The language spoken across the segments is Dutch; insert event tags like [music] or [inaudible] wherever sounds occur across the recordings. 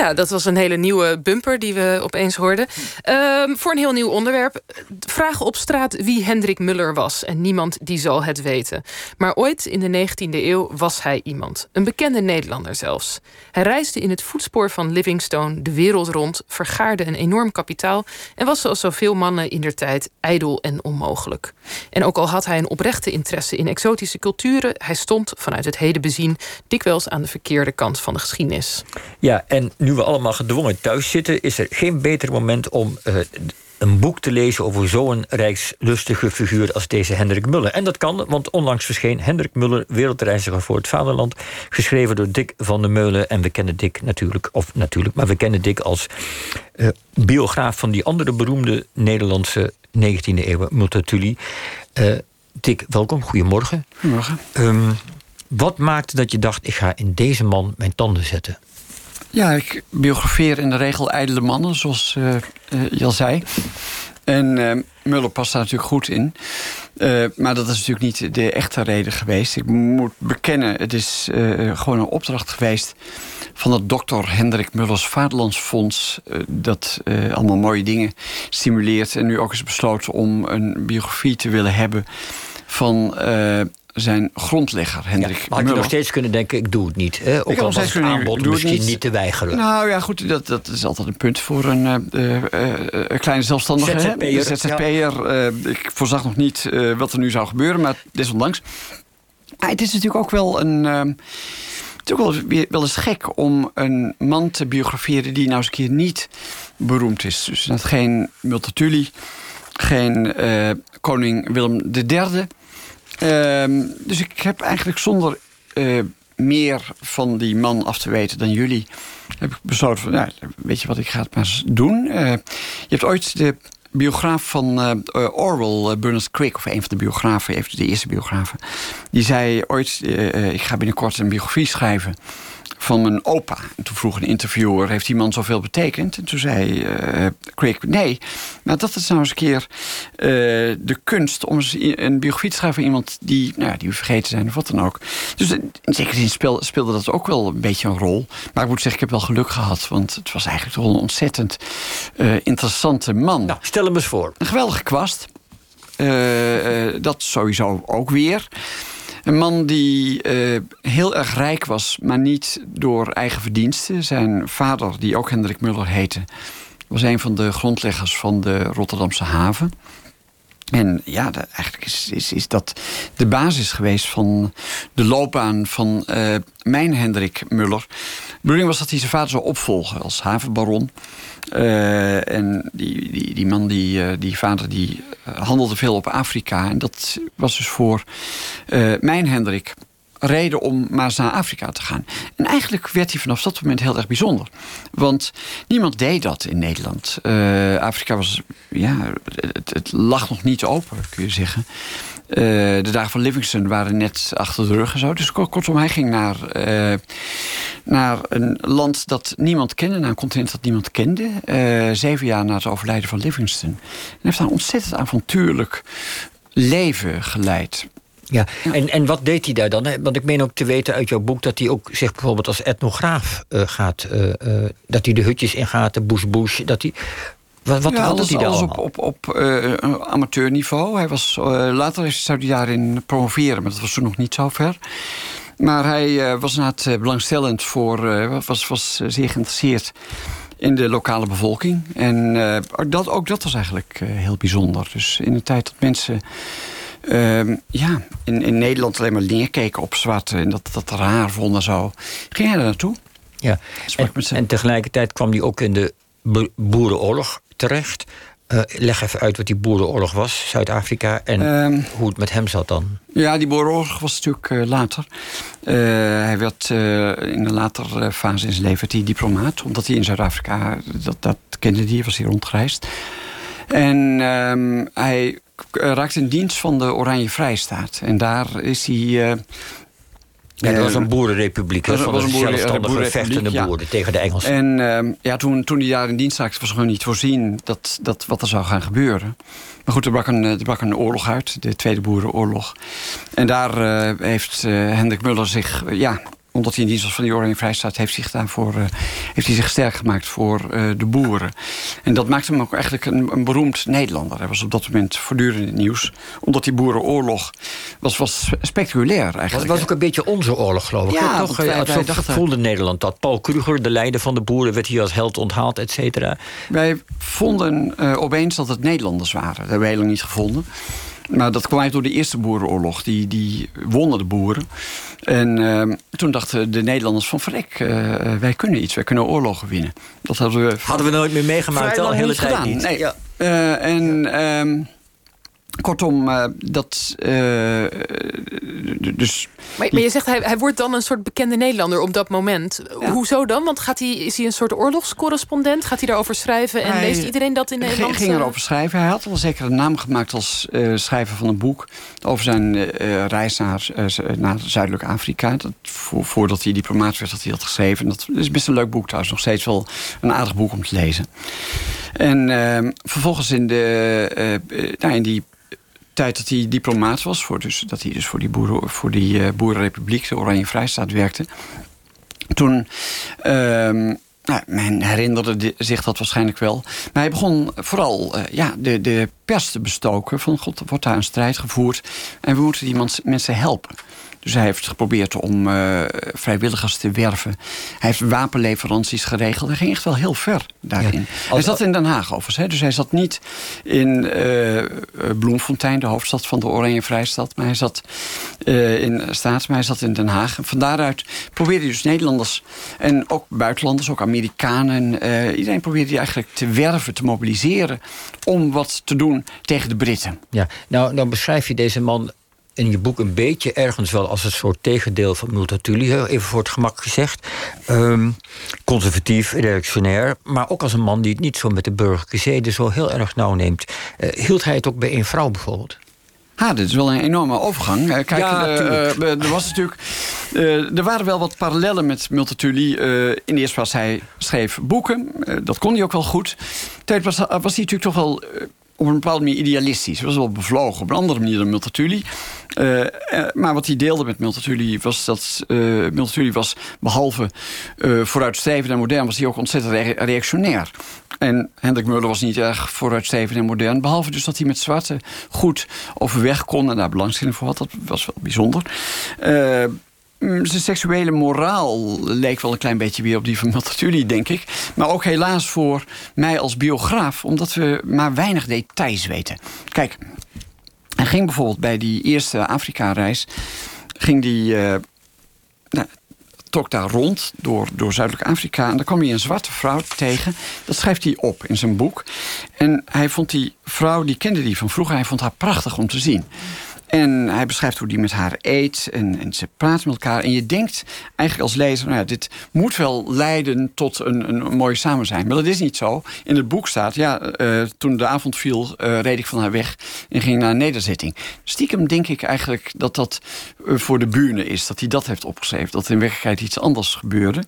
Ja, dat was een hele nieuwe bumper die we opeens hoorden. Ehm, voor een heel nieuw onderwerp. Vragen op straat wie Hendrik Muller was. En niemand die zal het weten. Maar ooit in de 19e eeuw was hij iemand. Een bekende Nederlander zelfs. Hij reisde in het voetspoor van Livingstone de wereld rond. Vergaarde een enorm kapitaal. En was zoals zoveel mannen in der tijd ijdel en onmogelijk. En ook al had hij een oprechte interesse in exotische culturen. Hij stond vanuit het heden bezien dikwijls aan de verkeerde kant van de geschiedenis. Ja, en nu we allemaal gedwongen thuis zitten, is er geen beter moment om uh, een boek te lezen over zo'n rijkslustige figuur als deze Hendrik Muller. En dat kan, want onlangs verscheen Hendrik Muller, Wereldreiziger voor het Vaderland, geschreven door Dick van der Meulen. En we kennen Dick natuurlijk, of natuurlijk, maar we kennen Dick als uh, biograaf van die andere beroemde Nederlandse 19e eeuw, Multatuli. Uh, Dick, welkom, goedemorgen. Goedemorgen. Um, wat maakte dat je dacht, ik ga in deze man mijn tanden zetten? Ja, ik biografeer in de regel ijdele mannen, zoals uh, zei. En uh, Muller past daar natuurlijk goed in. maar dat is natuurlijk niet de echte reden geweest. Ik moet bekennen, het is gewoon een opdracht geweest... van het dokter Hendrik Mullers Vaderlandsfonds... dat allemaal mooie dingen stimuleert. En nu ook is besloten om een biografie te willen hebben... van zijn grondlegger, Hendrik ja, maar je nog steeds kunnen denken, ik doe het niet. Hè? Ook al was het aanbod misschien niet. niet. te weigeren. Nou ja, goed, dat, dat is altijd een punt voor een uh, uh, kleine zelfstandige. ZZP'er. ZZP'er. Ja. ik voorzag nog niet wat er nu zou gebeuren, maar desondanks. Maar het is natuurlijk ook wel een... het is ook wel, wel eens gek om een man te biograferen... die nou eens een keer niet beroemd is. Dus dat geen Multatuli, geen koning Willem III... Ehm, dus ik heb eigenlijk zonder uh, meer van die man af te weten dan jullie... heb ik besloten van, weet je wat, ik ga het maar eens doen. Uh, je hebt ooit de biograaf van uh, Orwell, Bernard Crick... of een van de biografen, even de eerste biografen... die zei ooit, ik ga binnenkort een biografie schrijven van mijn opa. En toen vroeg een interviewer, heeft die man zoveel betekend? En toen zei uh, Craig, nee. Maar dat is nou eens een keer uh, de kunst... om een biografie te schrijven van iemand die, nou, die we vergeten zijn... of wat dan ook. Dus in zekere zin speelde, speelde dat ook wel een beetje een rol. Maar ik moet zeggen, ik heb wel geluk gehad. Want het was eigenlijk toch een ontzettend uh, interessante man. Nou, stel hem eens voor. Een geweldige kwast. dat sowieso ook weer. Een man die uh, heel erg rijk was, maar niet door eigen verdiensten. Zijn vader, die ook Hendrik Muller heette, was een van de grondleggers van de Rotterdamse haven. En ja, eigenlijk is, is, dat de basis geweest van de loopbaan van uh, mijn Hendrik Muller. De bedoeling was dat hij zijn vader zou opvolgen als havenbaron. Uh, en die, die, die man, die, die vader, die handelde veel op Afrika. En dat was dus voor mijn Hendrik reden om maar eens naar Afrika te gaan. En eigenlijk werd hij vanaf dat moment heel erg bijzonder. Want niemand deed dat in Nederland. Uh, Afrika was, ja, het, lag nog niet open, kun je zeggen. Uh, de dagen van Livingston waren net achter de rug en zo. Dus kortom, hij ging naar, uh, naar een land dat niemand kende, naar een continent dat niemand kende. zeven jaar na het overlijden van Livingston. En heeft daar een ontzettend avontuurlijk leven geleid. Ja, En, en wat deed hij daar dan? Want ik meen ook te weten uit jouw boek dat hij ook zich bijvoorbeeld als etnograaf uh, gaat. Uh, uh, dat hij de hutjes ingaat, de bush bush. Dat hij, wat wat ja, alles, hij daar alles op, op, op amateurniveau. Hij was, later zou hij daarin promoveren, maar dat was toen nog niet zo ver. Maar hij was inderdaad belangstellend voor, was, was zeer geïnteresseerd in de lokale bevolking. En dat, ook dat was eigenlijk heel bijzonder. Dus in de tijd dat mensen uh, ja, in, in Nederland alleen maar neerkeken op zwart... en dat, dat raar vonden zo. Ging hij er naartoe? Ja, en, en, tegelijkertijd kwam hij ook in de boerenoorlog terecht... Uh, leg even uit wat die boerenoorlog was, Zuid-Afrika... en um, hoe het met hem zat dan. Ja, die boerenoorlog was natuurlijk uh, later. Uh, hij werd in een later fase in zijn leven die diplomaat... omdat hij in Zuid-Afrika, dat, dat kende hij, was hier rondgereisd. En um, hij raakt in dienst van de Oranje Vrijstaat. En daar is hij uh, Ja, dat was een boerenrepubliek. Dat was een boeren, vechtende ja. boeren tegen de Engelsen. En uh, ja, toen, toen hij daar in dienst raakte, was gewoon niet voorzien dat, dat wat er zou gaan gebeuren. Maar goed, er brak een, er brak een oorlog uit, de Tweede Boerenoorlog. En daar uh, heeft uh, Hendrik Muller zich ja, omdat hij in dienst was van die Oranje Vrijstaat... heeft, zich daarvoor, uh, heeft hij zich sterk gemaakt voor uh, de boeren. En dat maakte hem ook eigenlijk een, een, beroemd Nederlander. Hij was op dat moment voortdurend in het nieuws. Omdat die boerenoorlog was, was spectaculair eigenlijk. Het was ook een beetje onze oorlog, geloof ik. Ja, toch? Wij, wij zo dachten... voelde Nederland dat. Paul Kruger, de leider van de boeren... werd hier als held onthaald, et cetera. Wij vonden uh, opeens dat het Nederlanders waren. Dat hebben we helemaal niet gevonden. Maar dat kwam door de Eerste Boerenoorlog. Die, die wonnen de boeren. En uh, toen dachten de Nederlanders van... verrek, uh, wij kunnen iets, wij kunnen oorlogen winnen. Dat hadden we... Hadden we nooit meer meegemaakt, al hele tijd gedaan. niet. Nee. Ja. Uh, en... Kortom, uh, dat. Uh, dus maar, maar, je zegt hij, hij wordt dan een soort bekende Nederlander op dat moment. Hoezo dan? Want gaat hij, is hij een soort oorlogscorrespondent? Gaat hij daarover schrijven en leest iedereen dat in Nederland? Hij ging erover schrijven. Hij had al zeker een naam gemaakt als uh, schrijver van een boek over zijn reis naar, naar Zuidelijk Afrika. Dat, voordat hij diplomaat werd, had hij dat geschreven. Dat is best een leuk boek trouwens. Nog steeds wel een aardig boek om te lezen. En ehm, vervolgens in, de, nou, in die tijd dat hij diplomaat was, voor dus, dat hij dus voor die, boeren, voor die uh, Boerenrepubliek, de Oranje Vrijstaat, werkte. Toen. Uh, nou, men herinnerde zich dat waarschijnlijk wel. Maar hij begon vooral uh, ja, de, de pers te bestoken. Van god, er wordt daar een strijd gevoerd. En we moeten die mensen helpen. Dus hij heeft geprobeerd om uh, vrijwilligers te werven. Hij heeft wapenleveranties geregeld. Hij ging echt wel heel ver daarin. Hij zat in Den Haag overigens. Hè? Dus hij zat niet in uh, Bloemfontein, de hoofdstad van de Oranje Vrijstad. Maar hij zat uh, in Staats, maar hij zat in Den Haag. En van daaruit probeerde hij dus Nederlanders en ook buitenlanders, ook Amerikanen. iedereen probeerde hij eigenlijk te werven, te mobiliseren. om wat te doen tegen de Britten. Ja, nou, nou beschrijf je deze man in je boek een beetje ergens wel als een soort tegendeel van Multatuli, even voor het gemak gezegd. Um, conservatief, reactionair, maar ook als een man die het niet zo met de burgerlijke zeden zo heel erg nauw neemt. Uh, hield hij het ook bij één vrouw bijvoorbeeld? Ha, dit is wel een enorme overgang. Uh, kijk, ja, uh, er was natuurlijk. er waren wel wat parallellen met Multatuli. in de eerste plaats, hij schreef boeken. dat kon hij ook wel goed. Tweede was, was hij natuurlijk toch wel op een bepaalde manier idealistisch. Hij was wel bevlogen op een andere manier dan Multatuli. Uh, maar wat hij deelde met Multatuli was dat uh, Multatuli was behalve uh, vooruitstrevend en modern, was hij ook ontzettend re reactionair. En Hendrik Muller was niet erg vooruitstrevend en modern. Behalve dus dat hij met zwarte goed overweg kon en daar belangstelling voor had. Dat was wel bijzonder. Mm, zijn seksuele moraal leek wel een klein beetje weer op die van Multatuli, denk ik. Maar ook helaas voor mij als biograaf, omdat we maar weinig details weten. Kijk, hij ging bijvoorbeeld bij die eerste Afrika-reis... ging die, uh, nou, trok daar rond door, door Zuidelijk Afrika... en daar kwam hij een zwarte vrouw tegen. Dat schrijft hij op in zijn boek. En hij vond die vrouw, die kende die van vroeger... hij vond haar prachtig om te zien... En hij beschrijft hoe die met haar eet en, ze praten met elkaar. En je denkt eigenlijk als lezer, nou ja, dit moet wel leiden tot een, een, mooi samen zijn. Maar dat is niet zo. In het boek staat, ja, uh, toen de avond viel, uh, reed ik van haar weg en ging naar een nederzetting. Stiekem denk ik eigenlijk dat dat uh, voor de buren is. Dat hij dat heeft opgeschreven. Dat in werkelijkheid iets anders gebeurde.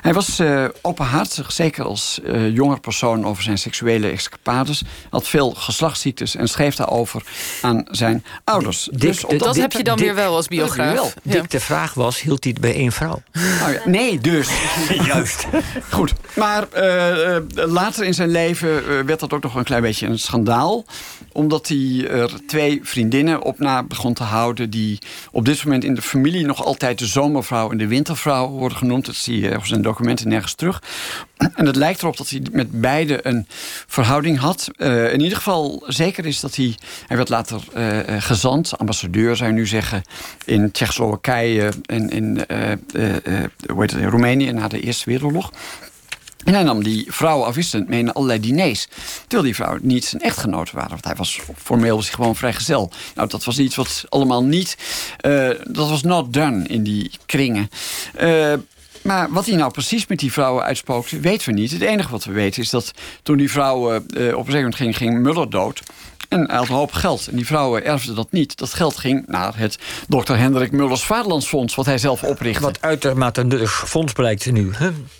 Hij was openhartig, zeker als jonger persoon over zijn seksuele escapades. Had veel geslachtsziektes en schreef daarover aan zijn ouders dus dat heb je dan weer wel als biograaf. Dik, de vraag was, hield hij het bij één vrouw? Oh ja, nee, dus. [laughs] Juist. Goed, maar uh, later in zijn leven uh, werd dat ook nog een klein beetje een schandaal. Omdat hij er twee vriendinnen op na begon te houden... die op dit moment in de familie nog altijd de zomervrouw en de wintervrouw worden genoemd. Dat zie je op zijn documenten nergens terug. En het lijkt erop dat hij met beide een verhouding had. Uh, in ieder geval zeker is dat hij... Hij werd later uh, gezant, ambassadeur zou je nu zeggen... in Tsjechoslowakije en in, uh, hoe heet het, in Roemenië na de Eerste Wereldoorlog. En hij nam die vrouwen afwisselend mee naar allerlei diners. Terwijl die vrouwen niet zijn echtgenoten waren. Want hij was formeel was gewoon vrijgezel. Nou, dat was iets wat allemaal niet... dat was not done in die kringen. Maar wat hij nou precies met die vrouwen uitspookte, weten we niet. Het enige wat we weten is dat toen die vrouwen uh, op een gegeven moment ging, ging Muller dood. En hij had een hoop geld. En die vrouwen erfden dat niet. Dat geld ging naar het Dr. Hendrik Mullers Vaderlandsfonds... wat hij zelf oprichtte. Wat uitermate een nuttig fonds blijkt nu.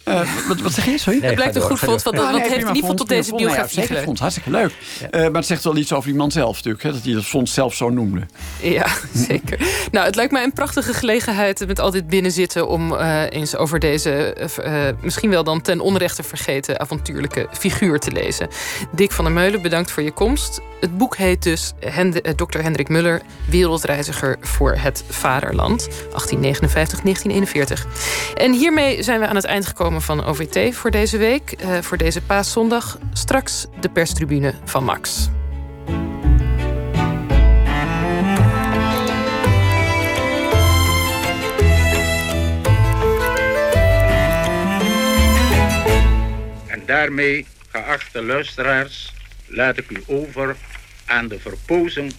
Uh, wat, wat zeg je? Sorry? het blijkt een goed fonds. Want dat heeft in ieder geval tot deze biografie ja, fonds, Hartstikke leuk. Uh, maar het zegt wel iets over die man zelf natuurlijk. Hè, dat hij dat fonds zelf zo noemde. Ja, [laughs] zeker. nou, het lijkt mij een prachtige gelegenheid... met al dit binnenzitten om uh, eens over deze... misschien wel dan ten onrechte vergeten... avontuurlijke figuur te lezen. Dick van der Meulen, bedankt voor je komst. Het boek heet dus Dr. Hendrik Muller... Wereldreiziger voor het Vaderland. 1859-1941. En hiermee zijn we aan het eind gekomen van OVT voor deze week. Uh, voor deze paaszondag. Straks de perstribune van Max. En daarmee, geachte luisteraars, laat ik u over aan de verpozen